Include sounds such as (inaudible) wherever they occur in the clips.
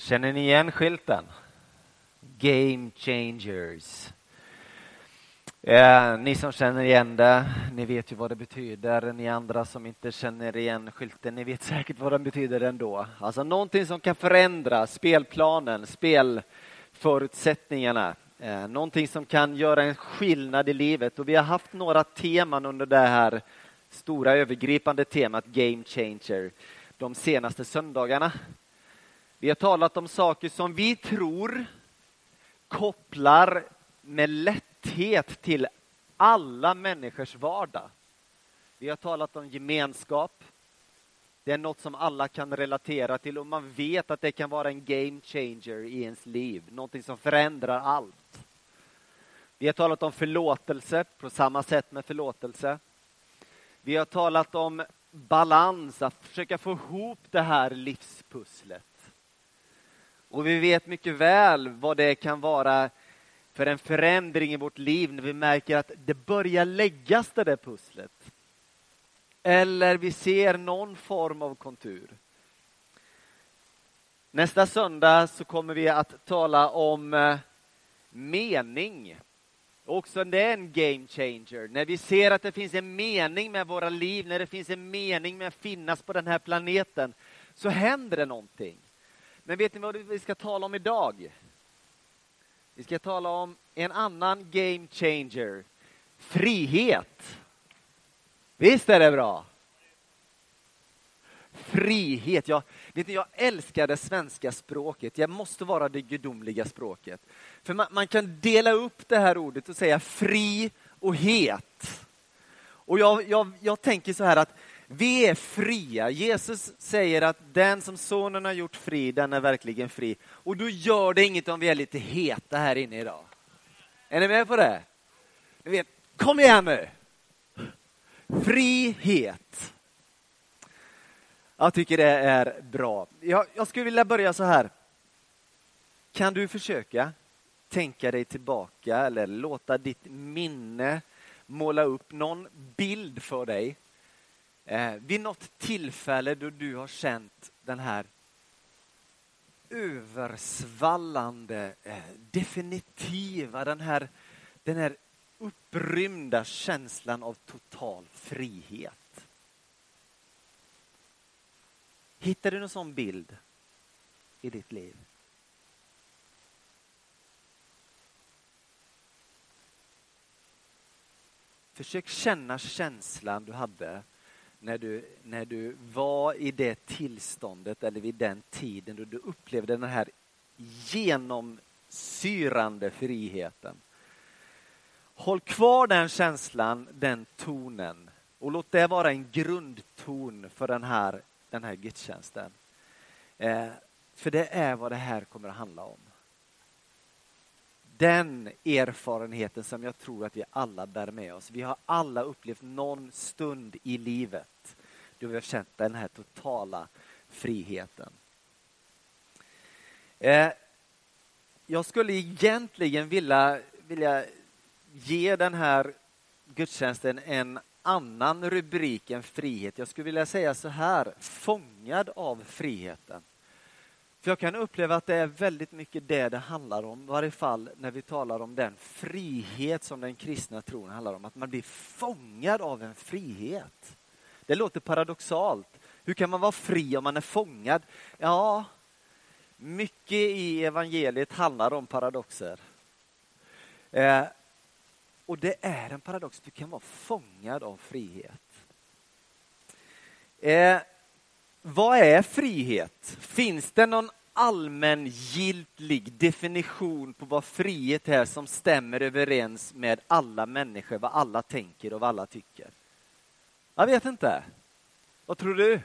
Känner ni igen skylten? Game changers. Eh, ni som känner igen det, ni vet ju vad det betyder. Ni andra som inte känner igen skylten, ni vet säkert vad den betyder ändå. Alltså någonting som kan förändra spelplanen, spelförutsättningarna. Eh, någonting som kan göra en skillnad i livet. Och vi har haft några teman under det här stora övergripande temat Game changer de senaste söndagarna. Vi har talat om saker som vi tror kopplar med lätthet till alla människors vardag. Vi har talat om gemenskap. Det är något som alla kan relatera till och man vet att det kan vara en game changer i ens liv, någonting som förändrar allt. Vi har talat om förlåtelse, på samma sätt med förlåtelse. Vi har talat om balans, att försöka få ihop det här livspusslet. Och vi vet mycket väl vad det kan vara för en förändring i vårt liv när vi märker att det börjar läggas det där pusslet. Eller vi ser någon form av kontur. Nästa söndag så kommer vi att tala om eh, mening. Också det är en game changer. När vi ser att det finns en mening med våra liv, när det finns en mening med att finnas på den här planeten, så händer det någonting. Men vet ni vad vi ska tala om idag? Vi ska tala om en annan game changer. Frihet. Visst är det bra? Frihet. Jag, vet ni, jag älskar det svenska språket. Jag måste vara det gudomliga språket. För man, man, kan dela upp det här ordet och säga fri och het. Och jag, jag, jag tänker så här att vi är fria. Jesus säger att den som sonen har gjort fri, den är verkligen fri. Och då gör det inget om vi är lite heta här inne idag. Är ni med på det? Ni vet, kom igen nu! Frihet. Jag tycker det är bra. Jag, jag skulle vilja börja så här. Kan du försöka tänka dig tillbaka eller låta ditt minne måla upp någon bild för dig eh, vid något tillfälle då du har känt den här översvallande, eh, definitiva, den här, den här upprymda känslan av total frihet. Hittar du någon sån bild i ditt liv? Försök känna känslan du hade när du, när du var i det tillståndet eller vid den tiden då du upplevde den här genomsyrande friheten. Håll kvar den känslan, den tonen och låt det vara en grundton för den här, den här gudstjänsten. Eh, för det är vad det här kommer att handla om den erfarenheten som jag tror att vi alla bär med oss. Vi har alla upplevt någon stund i livet då vi har känt den här totala friheten. Eh, jag skulle egentligen vilja, vilja ge den här gudstjänsten en annan rubrik än frihet. Jag skulle vilja säga så här, fångad av friheten. För jag kan uppleva att det är väldigt mycket det det handlar om, i varje fall när vi talar om den frihet som den kristna tron handlar om, att man blir fångad av en frihet. Det låter paradoxalt. Hur kan man vara fri om man är fångad? Ja, mycket i evangeliet handlar om paradoxer. Eh, och det är en paradox, du kan vara fångad av frihet. Eh, vad är frihet? Finns det någon allmängiltig definition på vad frihet är som stämmer överens med alla människor, vad alla tänker och vad alla tycker? Jag vet inte. Vad tror du?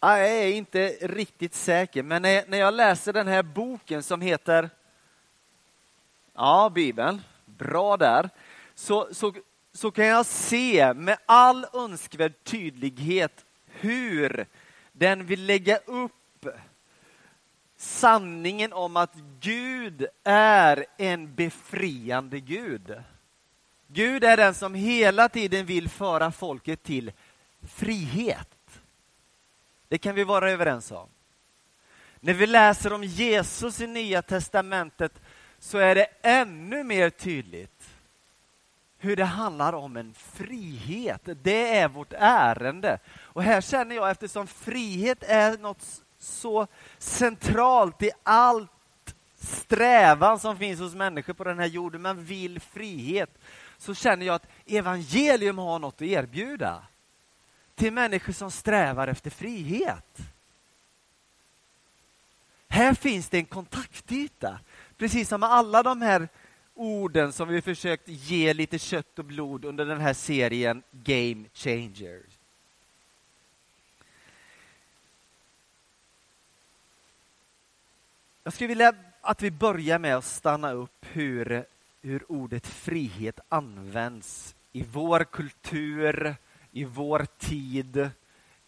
Jag är inte riktigt säker, men när jag läser den här boken som heter Ja, Bibeln, bra där, så, så så kan jag se med all önskvärd tydlighet hur den vill lägga upp sanningen om att Gud är en befriande Gud. Gud är den som hela tiden vill föra folket till frihet. Det kan vi vara överens om. När vi läser om Jesus i Nya testamentet så är det ännu mer tydligt hur det handlar om en frihet. Det är vårt ärende. Och här känner jag, eftersom frihet är något så centralt i allt strävan som finns hos människor på den här jorden, man vill frihet, så känner jag att evangelium har något att erbjuda till människor som strävar efter frihet. Här finns det en kontaktyta, precis som med alla de här orden som vi försökt ge lite kött och blod under den här serien Game Changers. Jag skulle vilja att vi börjar med att stanna upp hur, hur ordet frihet används i vår kultur, i vår tid,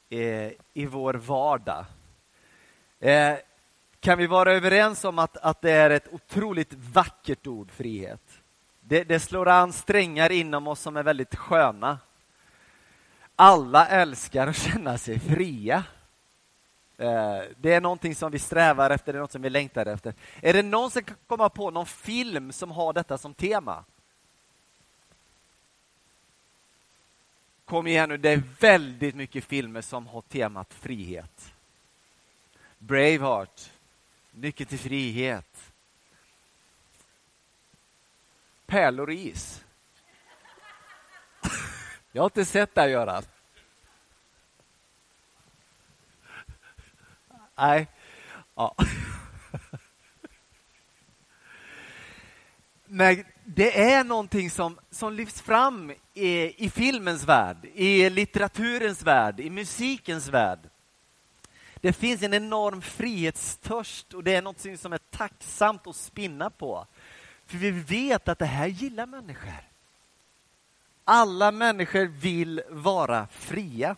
eh, i vår vardag. Eh, kan vi vara överens om att, att det är ett otroligt vackert ord, frihet? Det, det slår an strängar inom oss som är väldigt sköna. Alla älskar att känna sig fria. Eh, det är någonting som vi strävar efter, det är något som vi längtar efter. Är det någon som kan komma på någon film som har detta som tema? Kom igen nu, det är väldigt mycket filmer som har temat frihet. Braveheart, Nyckeln till frihet. Pärlor och is. (laughs) Jag har inte sett det, här, Göran. Nej. Ja. (laughs) Men det är någonting som, som lyfts fram i, i filmens värld, i litteraturens värld, i musikens värld. Det finns en enorm frihetstörst och det är något som är tacksamt att spinna på. För vi vet att det här gillar människor. Alla människor vill vara fria.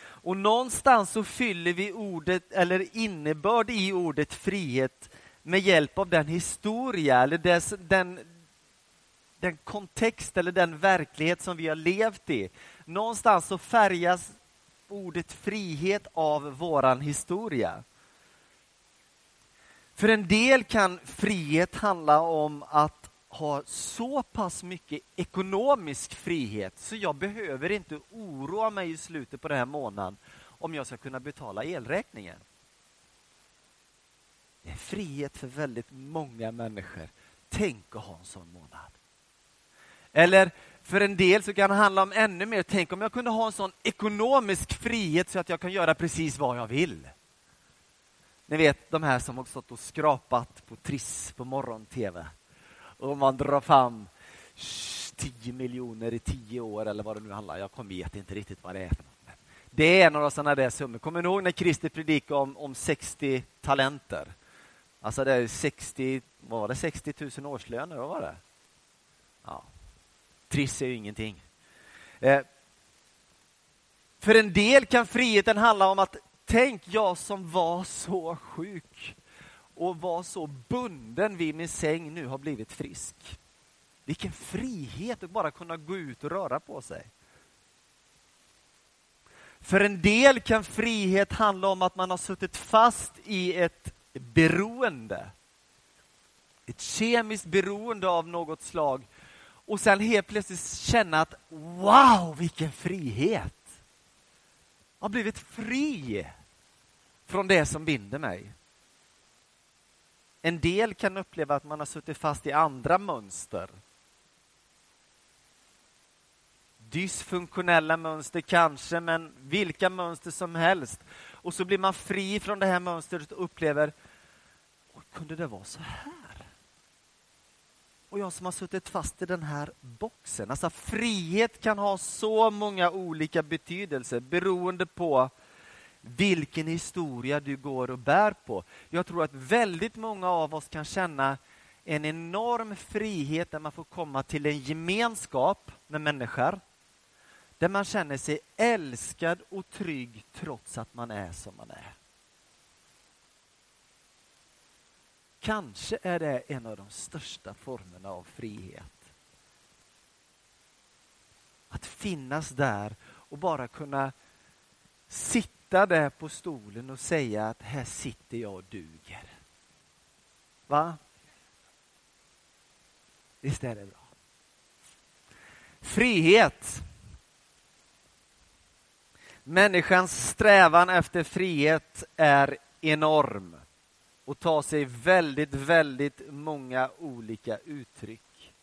Och någonstans så fyller vi ordet, eller innebörd i ordet frihet med hjälp av den historia eller dess, den, den kontext eller den verklighet som vi har levt i. Någonstans så färgas ordet frihet av våran historia. För en del kan frihet handla om att ha så pass mycket ekonomisk frihet så jag behöver inte oroa mig i slutet på den här månaden om jag ska kunna betala elräkningen. Det är frihet för väldigt många människor. Tänk att ha en sån månad. Eller för en del så kan det handla om ännu mer. Tänk om jag kunde ha en sån ekonomisk frihet så att jag kan göra precis vad jag vill. Ni vet de här som har stått och skrapat på Triss på morgon-tv. Och man drar fram 10 miljoner i tio år eller vad det nu handlar Jag vet inte riktigt vad det är för något. Det är några sådana där summor. Kommer ni ihåg när Christer predikade om, om 60 talenter? Alltså det är 60, vad var det, 60 000 årslöner, vad var det? Ja, Triss är ju ingenting. Eh, för en del kan friheten handla om att tänk jag som var så sjuk och var så bunden vid min säng nu har blivit frisk. Vilken frihet att bara kunna gå ut och röra på sig. För en del kan frihet handla om att man har suttit fast i ett beroende. Ett kemiskt beroende av något slag och sen helt plötsligt känna att wow, vilken frihet! Jag har blivit fri från det som binder mig. En del kan uppleva att man har suttit fast i andra mönster. Dysfunktionella mönster kanske, men vilka mönster som helst. Och så blir man fri från det här mönstret och upplever, kunde det vara så här? Och jag som har suttit fast i den här boxen. Alltså frihet kan ha så många olika betydelser beroende på vilken historia du går och bär på. Jag tror att väldigt många av oss kan känna en enorm frihet där man får komma till en gemenskap med människor. Där man känner sig älskad och trygg trots att man är som man är. Kanske är det en av de största formerna av frihet. Att finnas där och bara kunna sitta där på stolen och säga att här sitter jag och duger. Va? Visst är det bra? Frihet. Människans strävan efter frihet är enorm och ta sig väldigt, väldigt många olika uttryck.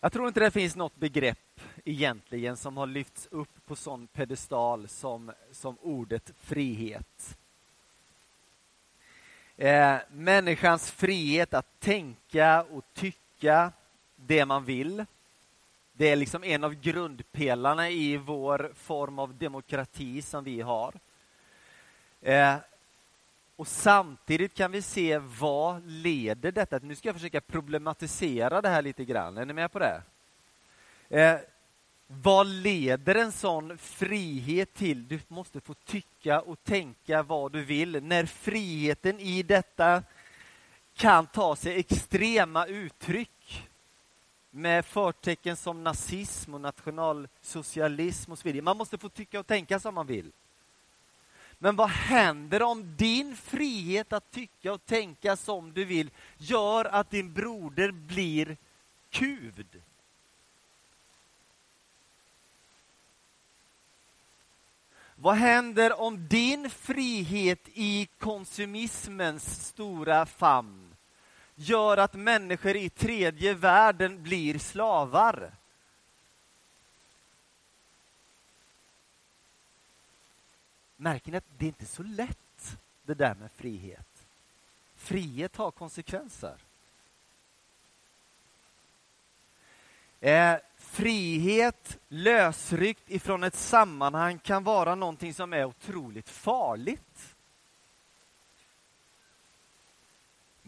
Jag tror inte det finns något begrepp egentligen som har lyfts upp på sån pedestal som, som ordet frihet. Eh, människans frihet att tänka och tycka det man vill. Det är liksom en av grundpelarna i vår form av demokrati som vi har. Eh, och samtidigt kan vi se vad leder detta? Nu ska jag försöka problematisera det här lite grann. Är ni med på det? Eh, vad leder en sån frihet till? Du måste få tycka och tänka vad du vill. När friheten i detta kan ta sig extrema uttryck med förtecken som nazism och nationalsocialism och så vidare. Man måste få tycka och tänka som man vill. Men vad händer om din frihet att tycka och tänka som du vill gör att din broder blir kuvd? Vad händer om din frihet i konsumismens stora famn gör att människor i tredje världen blir slavar? Märker ni att det är inte så lätt det där med frihet? Frihet har konsekvenser. Eh, frihet lösryckt ifrån ett sammanhang kan vara någonting som är otroligt farligt.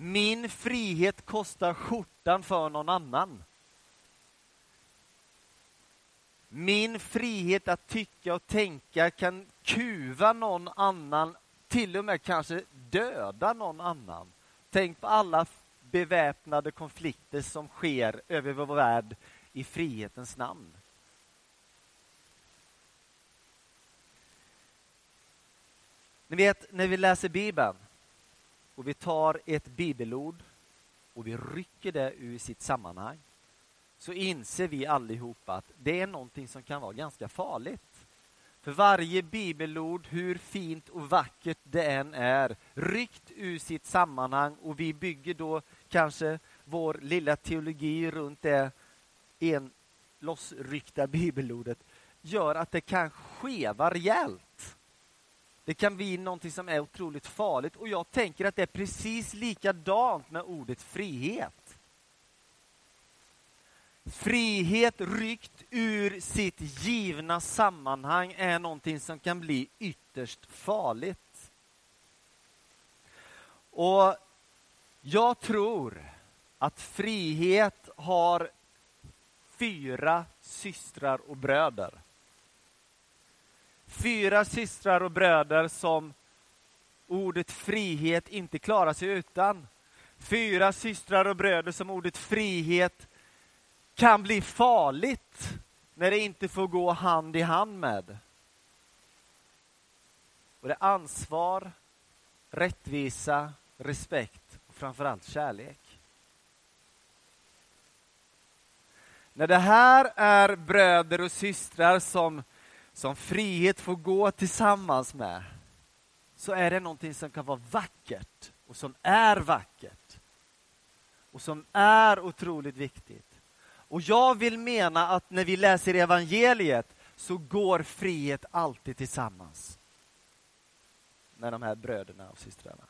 Min frihet kostar skjortan för någon annan. Min frihet att tycka och tänka kan kuva någon annan, till och med kanske döda någon annan. Tänk på alla beväpnade konflikter som sker över vår värld i frihetens namn. Ni vet, när vi läser Bibeln och vi tar ett bibelord och vi rycker det ur sitt sammanhang så inser vi allihopa att det är någonting som kan vara ganska farligt. För varje bibelord, hur fint och vackert det än är, ryckt ur sitt sammanhang och vi bygger då kanske vår lilla teologi runt det en lossryckta bibelordet, gör att det kan skeva rejält. Det kan bli någonting som är otroligt farligt och jag tänker att det är precis likadant med ordet frihet. Frihet ryckt ur sitt givna sammanhang är någonting som kan bli ytterst farligt. Och jag tror att frihet har fyra systrar och bröder. Fyra systrar och bröder som ordet frihet inte klarar sig utan. Fyra systrar och bröder som ordet frihet kan bli farligt när det inte får gå hand i hand med. Och det är ansvar, rättvisa, respekt och framförallt kärlek. När det här är bröder och systrar som, som frihet får gå tillsammans med så är det någonting som kan vara vackert och som är vackert och som är otroligt viktigt. Och jag vill mena att när vi läser evangeliet så går frihet alltid tillsammans med de här bröderna och systrarna.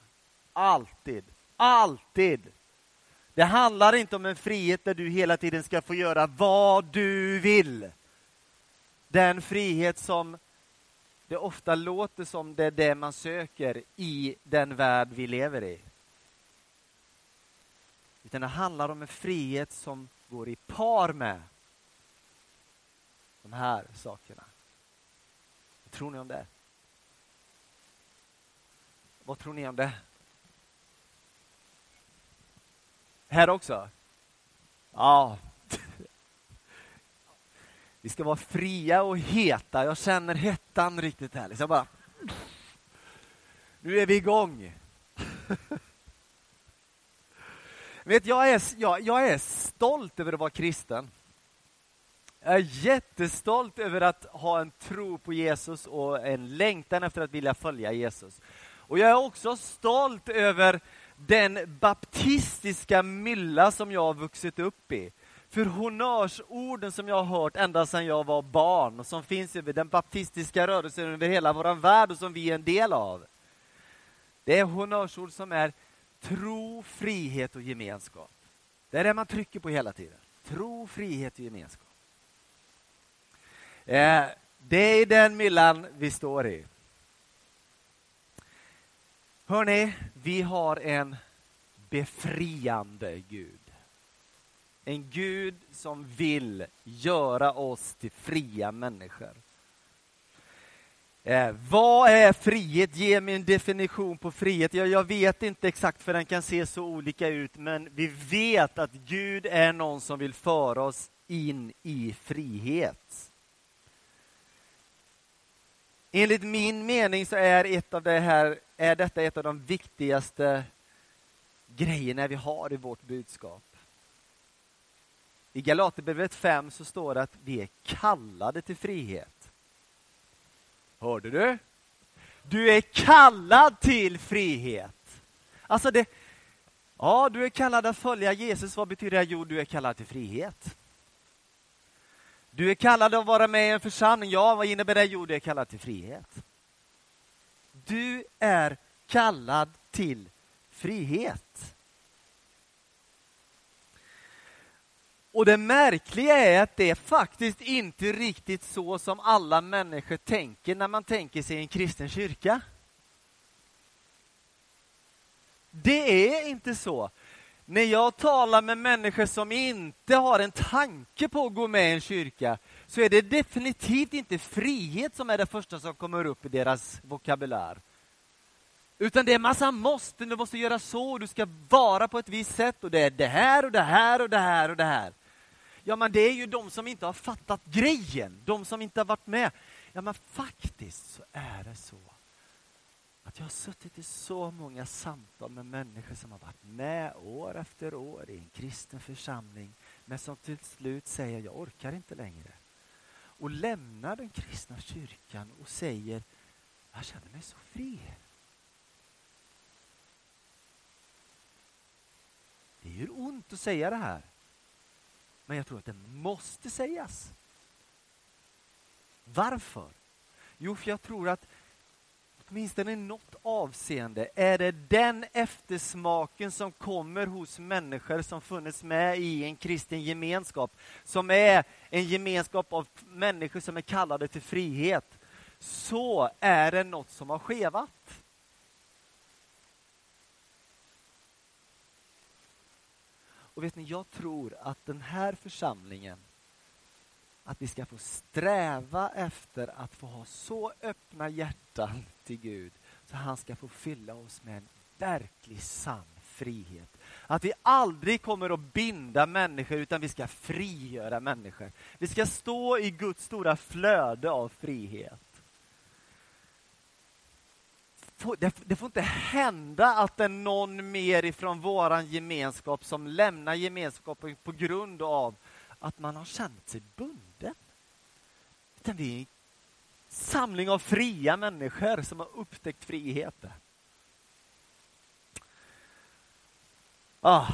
Alltid, alltid. Det handlar inte om en frihet där du hela tiden ska få göra vad du vill. Den frihet som det ofta låter som det är det man söker i den värld vi lever i. Utan det handlar om en frihet som går i par med de här sakerna. Vad tror ni om det? Vad tror ni om det? Här också? Ja. Vi ska vara fria och heta. Jag känner hettan riktigt här. Liksom bara... Nu är vi igång. (laughs) Vet, jag, är, jag, jag är stolt över att vara kristen. Jag är jättestolt över att ha en tro på Jesus och en längtan efter att vilja följa Jesus. Och jag är också stolt över den baptistiska mylla som jag har vuxit upp i. För honnörsorden som jag har hört ända sedan jag var barn och som finns över den baptistiska rörelsen över hela vår värld och som vi är en del av. Det är honnörsord som är tro, frihet och gemenskap. Det är det man trycker på hela tiden. Tro, frihet och gemenskap. Eh, det är den myllan vi står i. Hörni, vi har en befriande Gud. En Gud som vill göra oss till fria människor. Eh, vad är frihet? Ge mig en definition på frihet. Jag, jag vet inte exakt för den kan se så olika ut, men vi vet att Gud är någon som vill föra oss in i frihet. Enligt min mening så är, ett av det här, är detta ett av de viktigaste grejerna vi har i vårt budskap. I Galaterbrevet 5 så står det att vi är kallade till frihet. Hörde du? Du är kallad till frihet. Alltså det, ja, du är kallad att följa Jesus. Vad betyder det? Jo, du är kallad till frihet. Du är kallad att vara med i en församling. Ja, vad innebär det? Jo, du är kallad till frihet. Du är kallad till frihet. Och det märkliga är att det är faktiskt inte riktigt så som alla människor tänker när man tänker sig en kristen kyrka. Det är inte så. När jag talar med människor som inte har en tanke på att gå med i en kyrka så är det definitivt inte frihet som är det första som kommer upp i deras vokabulär. Utan det är massa måsten, du måste göra så, du ska vara på ett visst sätt och det är det här och det här och det här och det här. Ja, men det är ju de som inte har fattat grejen, de som inte har varit med. Ja, men faktiskt så är det så att jag har suttit i så många samtal med människor som har varit med år efter år i en kristen församling, men som till slut säger jag orkar inte längre. Och lämnar den kristna kyrkan och säger jag känner mig så fri. Det gör ont att säga det här. Men jag tror att det måste sägas. Varför? Jo, för jag tror att åtminstone i något avseende är det den eftersmaken som kommer hos människor som funnits med i en kristen gemenskap, som är en gemenskap av människor som är kallade till frihet. Så är det något som har skevat. Och vet ni, jag tror att den här församlingen, att vi ska få sträva efter att få ha så öppna hjärtan till Gud, så han ska få fylla oss med en verklig sann frihet. Att vi aldrig kommer att binda människor, utan vi ska frigöra människor. Vi ska stå i Guds stora flöde av frihet det, det, får inte hända att det är någon mer ifrån vår gemenskap som lämnar gemenskapen på grund av att man har känt sig bunden. Utan det är en samling av fria människor som har upptäckt friheten. Ah,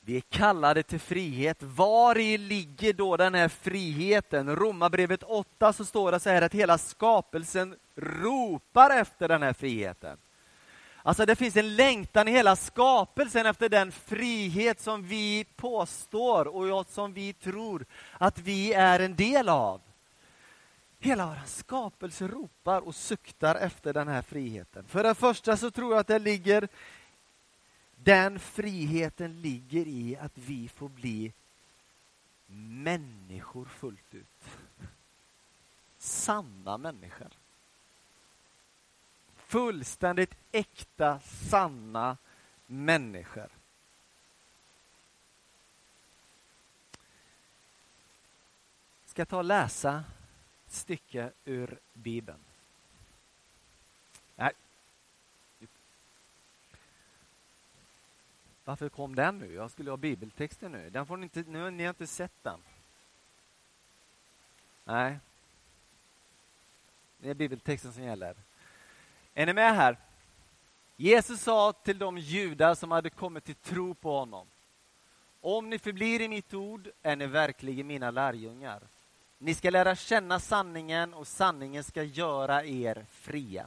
vi är kallade till frihet. Var i ligger då den här friheten? Romarbrevet 8 så står det så här att hela skapelsen ropar efter den här friheten. Alltså det finns en längtan i hela skapelsen efter den frihet som vi påstår och som vi tror att vi är en del av. Hela vår skapelse ropar och suktar efter den här friheten. För det första så tror jag att det ligger den friheten ligger i att vi får bli människor fullt ut. Sanna människor. Fullständigt äkta, sanna människor. ska ta och läsa ett stycke ur Bibeln. Nej. Varför kom den nu? Jag skulle ha bibeltexten nu. Den får ni inte, nu, ni har inte sett den. Nej. Det är bibeltexten som gäller. Är ni med här? Jesus sa till de judar som hade kommit till tro på honom. Om ni förblir i mitt ord är ni verkligen mina lärjungar. Ni ska lära känna sanningen och sanningen ska göra er fria.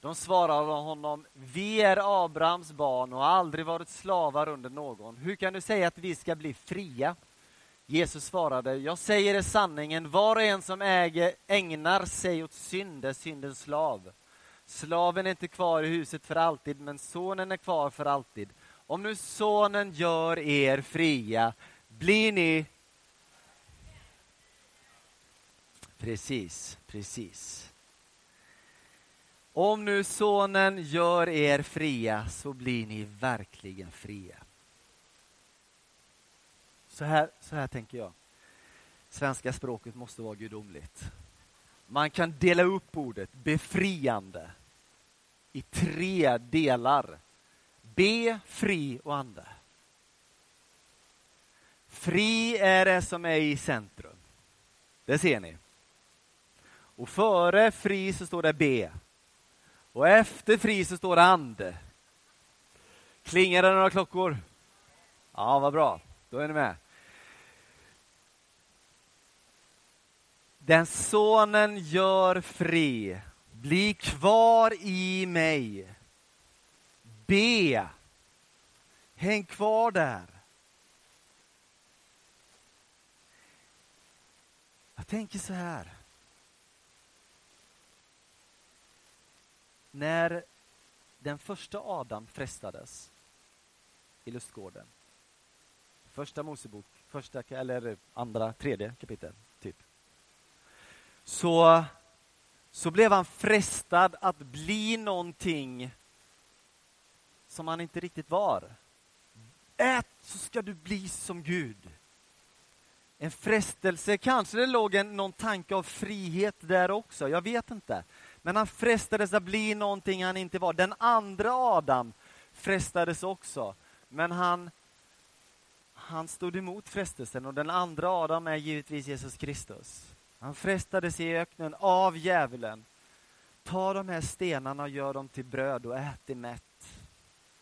De svarade honom, vi är Abrahams barn och har aldrig varit slavar under någon. Hur kan du säga att vi ska bli fria? Jesus svarade, jag säger er sanningen, var och en som äger, ägnar sig åt synd är syndens slav. Slaven är inte kvar i huset för alltid, men sonen är kvar för alltid. Om nu sonen gör er fria, blir ni... Precis, precis. Om nu sonen gör er fria så blir ni verkligen fria. Så här, så här tänker jag. Svenska språket måste vara gudomligt. Man kan dela upp ordet befriande i tre delar. Be, fri och ande. Fri är det som är i centrum. Det ser ni. Och före fri så står det be. Och efter fri så står det ande. Klingar det några klockor? Ja, vad bra. Då är ni med. Den sonen gör fri. Bli kvar i mig. Be. Häng kvar där. Jag tänker så här. När den första Adam frestades i lustgården. Första Mosebok, första eller andra, tredje kapitel. Så, så blev han frestad att bli någonting som han inte riktigt var. Ät så ska du bli som Gud. En frestelse, kanske det låg en, någon tanke av frihet där också, jag vet inte. Men han frestades att bli någonting han inte var. Den andra Adam frestades också, men han, han stod emot frestelsen och den andra Adam är givetvis Jesus Kristus. Han frestades i öknen av djävulen. Ta de här stenarna och gör dem till bröd och ät dig mätt.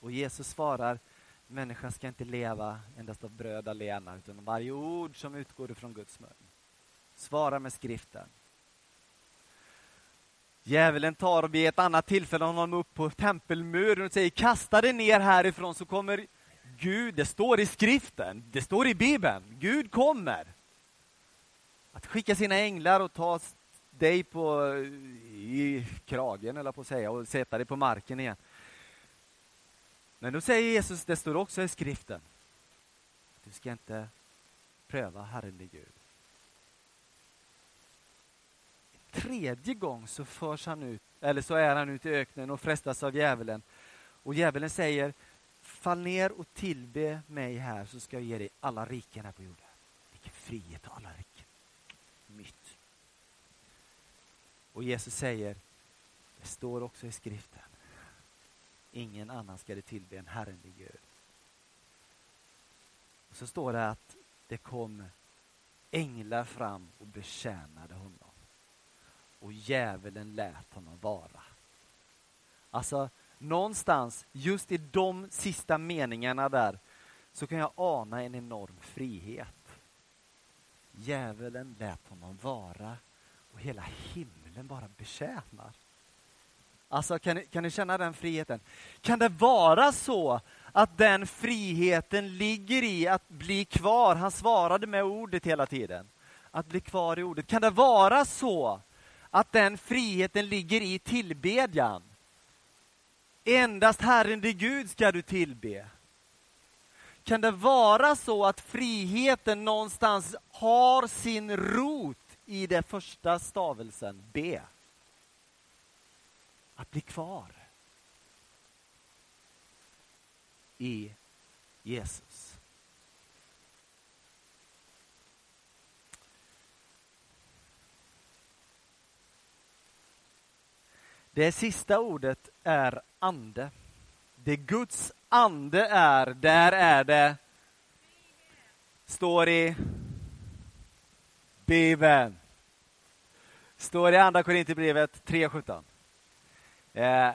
Och Jesus svarar, människan ska inte leva endast av bröd alena, utan av varje ord som utgår ifrån Guds mun. Svara med skriften. Djävulen tar och vid ett annat tillfälle honom upp på tempelmuren och säger kasta dig ner härifrån så kommer Gud, det står i skriften, det står i Bibeln, Gud kommer. Att skicka sina änglar och ta dig på, i kragen, eller på att säga, och sätta dig på marken igen. Men då säger Jesus, det står också i skriften, du ska inte pröva Herren din Gud. Tredje gång så förs han ut, eller så är han ute i öknen och frestas av djävulen. Och djävulen säger, fall ner och tillbe mig här så ska jag ge dig alla riken här på jorden. Vilken frihet och alla riken. Mitt. Och Jesus säger, det står också i skriften, ingen annan ska det tillbe än Herren din Gud. Och så står det att det kom änglar fram och betjänade honom. Och djävulen lät honom vara. Alltså, någonstans, just i de sista meningarna där, så kan jag ana en enorm frihet. Djävulen lät honom vara och hela himlen bara betjänar. Alltså kan ni, kan ni känna den friheten? Kan det vara så att den friheten ligger i att bli kvar? Han svarade med ordet hela tiden. Att bli kvar i ordet. Kan det vara så att den friheten ligger i tillbedjan? Endast Herren din Gud ska du tillbe. Kan det vara så att friheten någonstans har sin rot i den första stavelsen, B. Att bli kvar i Jesus. Det sista ordet är ande. Det Guds ande är, där är det, står i Bibeln. Står i Andra Korinthierbrevet 3.17. Eh,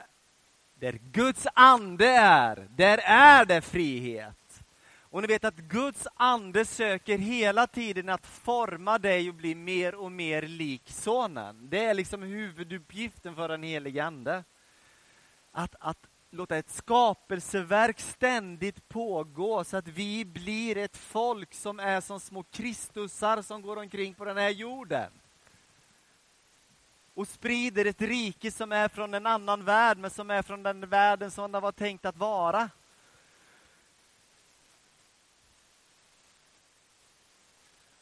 där Guds ande är, där är det frihet. Och ni vet att Guds ande söker hela tiden att forma dig och bli mer och mer lik Sonen. Det är liksom huvuduppgiften för den helige Ande. Att, att låta ett skapelseverk ständigt pågå så att vi blir ett folk som är som små Kristusar som går omkring på den här jorden. Och sprider ett rike som är från en annan värld, men som är från den världen som den var tänkt att vara.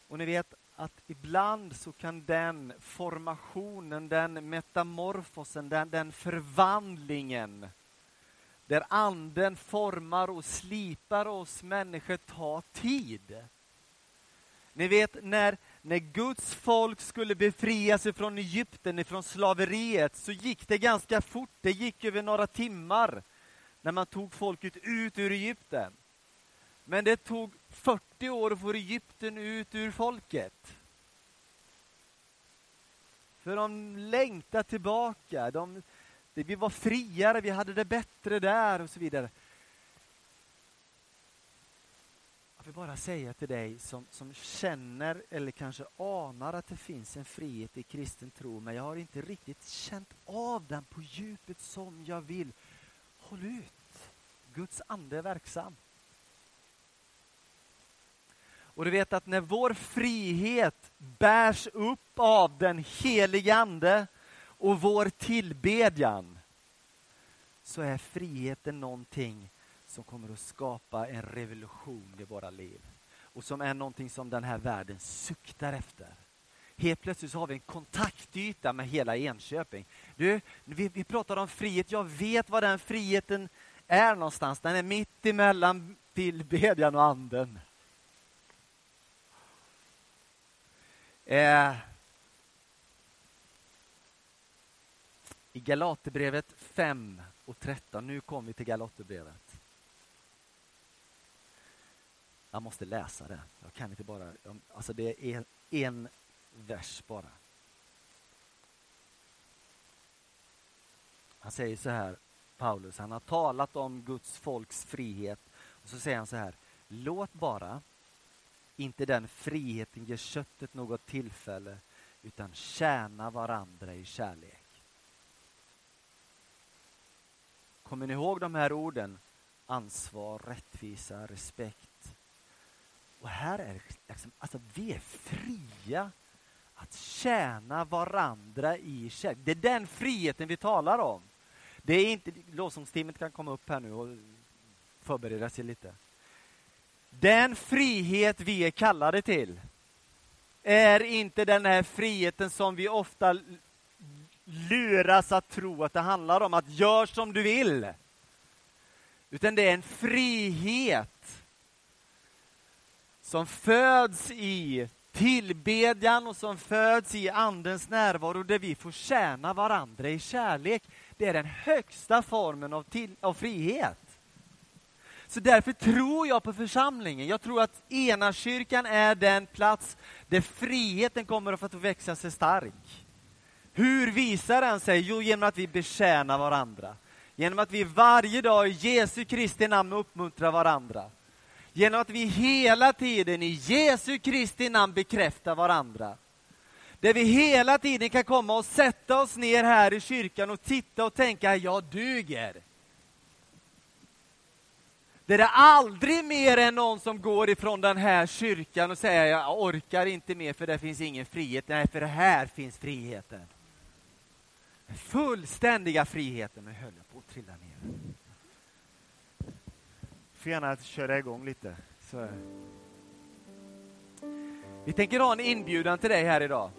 Och ni vet att ibland så kan den formationen, den metamorfosen, den, den förvandlingen där anden formar och slipar oss människor tar tid. Ni vet när, när Guds folk skulle befria sig från Egypten, från slaveriet, så gick det ganska fort. Det gick över några timmar när man tog folket ut ur Egypten. Men det tog 40 år att få Egypten ut ur folket. För de längtar tillbaka. De, vi var friare, vi hade det bättre där och så vidare. Jag vill bara säga till dig som, som känner eller kanske anar att det finns en frihet i kristen tro, men jag har inte riktigt känt av den på djupet som jag vill. Håll ut! Guds ande är verksam. Och du vet att när vår frihet bärs upp av den helige Ande och vår tillbedjan så är friheten någonting som kommer att skapa en revolution i våra liv. Och som är någonting som den här världen suktar efter. Helt plötsligt så har vi en kontaktyta med hela Enköping. Du, vi, vi pratar om frihet, jag vet var den friheten är någonstans. Den är mitt emellan tillbedjan och anden. Eh, I Galaterbrevet 5 och 13, nu kommer vi till Galaterbrevet. Jag måste läsa det. Jag kan inte bara, alltså det är en vers bara. Han säger så här, Paulus, han har talat om Guds folks frihet. Och så säger han så här, låt bara inte den friheten ger köttet något tillfälle, utan tjäna varandra i kärlek. Kommer ni ihåg de här orden? Ansvar, rättvisa, respekt. Och här är liksom, alltså vi är fria att tjäna varandra i kärlek. Det är den friheten vi talar om. Det är inte, lovsångsteamet kan komma upp här nu och förbereda sig lite. Den frihet vi är kallade till är inte den här friheten som vi ofta luras att tro att det handlar om, att gör som du vill. Utan det är en frihet som föds i tillbedjan och som föds i Andens närvaro där vi får tjäna varandra i kärlek. Det är den högsta formen av, till, av frihet. Så därför tror jag på församlingen. Jag tror att Enakyrkan är den plats där friheten kommer att få växa sig stark. Hur visar den sig? Jo, genom att vi betjänar varandra. Genom att vi varje dag i Jesu Kristi namn uppmuntrar varandra. Genom att vi hela tiden i Jesu Kristi namn bekräftar varandra. Där vi hela tiden kan komma och sätta oss ner här i kyrkan och titta och tänka, jag duger. Det är aldrig mer än någon som går ifrån den här kyrkan och säger, jag orkar inte mer för det finns ingen frihet. Nej, för här finns friheten. Fullständiga friheten. Nu höll jag på att trilla ner. Får gärna köra igång lite. Så. Vi tänker ha en inbjudan till dig här idag.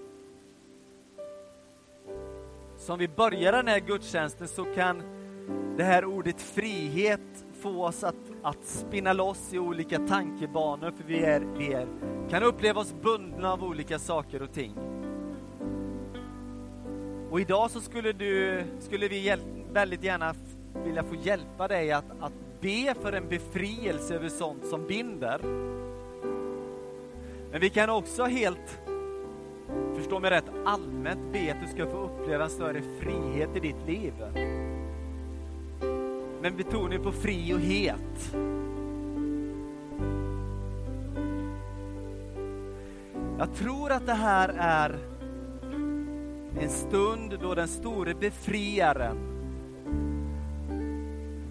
Som vi börjar den här gudstjänsten så kan det här ordet frihet få oss att, att spinna loss i olika tankebanor, för vi, är, vi är, kan uppleva oss bundna av olika saker och ting. Och idag så skulle, du, skulle vi väldigt gärna vilja få hjälpa dig att, att be för en befrielse över sånt som binder. Men vi kan också helt, förstå mig rätt, allmänt be att du ska få uppleva en större frihet i ditt liv. Men betoning på fri och het. Jag tror att det här är en stund då den store befriaren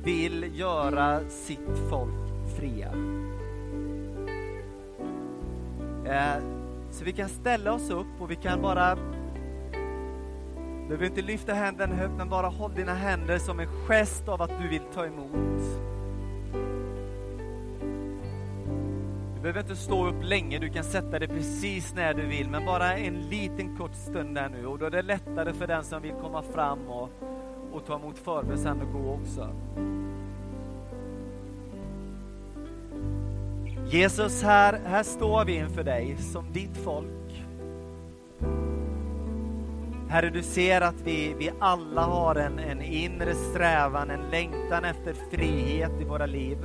vill göra sitt folk fria. Eh, så vi kan ställa oss upp och vi kan bara du behöver inte lyfta händerna högt, men bara håll dina händer som en gest av att du vill ta emot. Behöver inte stå upp länge, du kan sätta dig precis när du vill, men bara en liten kort stund där nu. Och då är det lättare för den som vill komma fram och, och ta emot förbön sen och gå också. Jesus, här, här står vi inför dig som ditt folk. Herre, du ser att vi, vi alla har en, en inre strävan, en längtan efter frihet i våra liv.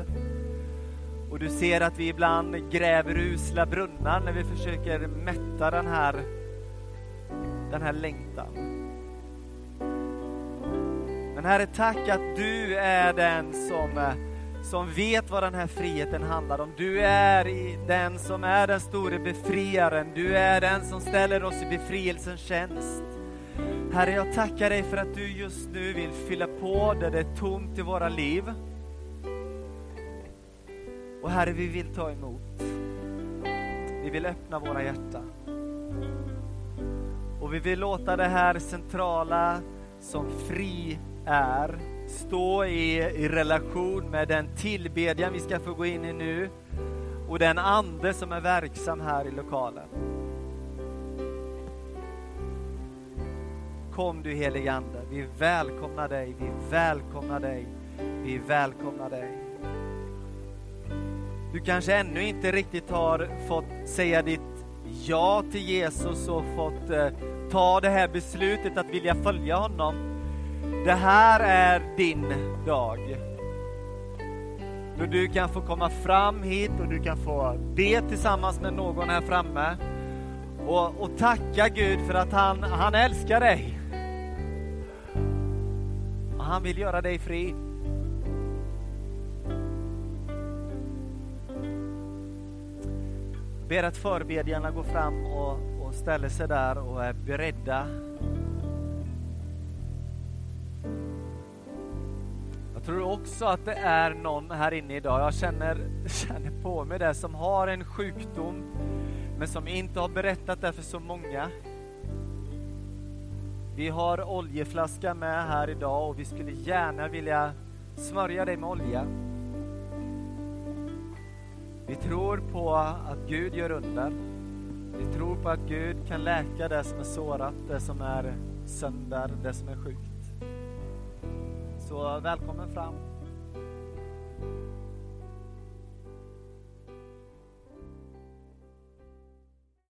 Och du ser att vi ibland gräver usla brunnar när vi försöker mätta den här, den här längtan. Men Herre, tack att du är den som, som vet vad den här friheten handlar om. Du är den som är den store befriaren. Du är den som ställer oss i befrielsens tjänst. Herre, jag tackar dig för att du just nu vill fylla på där det är tomt i våra liv. Och Herre, vi vill ta emot. Vi vill öppna våra hjärtan. Och vi vill låta det här centrala som fri är stå i, i relation med den tillbedjan vi ska få gå in i nu och den ande som är verksam här i lokalen. Kom du helige Ande, vi välkomnar dig, vi välkomnar dig, vi välkomnar dig. Du kanske ännu inte riktigt har fått säga ditt ja till Jesus och fått eh, ta det här beslutet att vilja följa honom. Det här är din dag. Då du kan få komma fram hit och du kan få be tillsammans med någon här framme och, och tacka Gud för att han, han älskar dig. Och han vill göra dig fri. Ber att förbedjarna går fram och, och ställer sig där och är beredda. Jag tror också att det är någon här inne idag, jag känner, (laughs) känner på mig det, som har en sjukdom men som inte har berättat det för så många. Vi har oljeflaska med här idag och vi skulle gärna vilja smörja dig med olja. Vi tror på att Gud gör under. Vi tror på att Gud kan läka det som är sårat, det som är sönder, det som är sjukt. Så välkommen fram.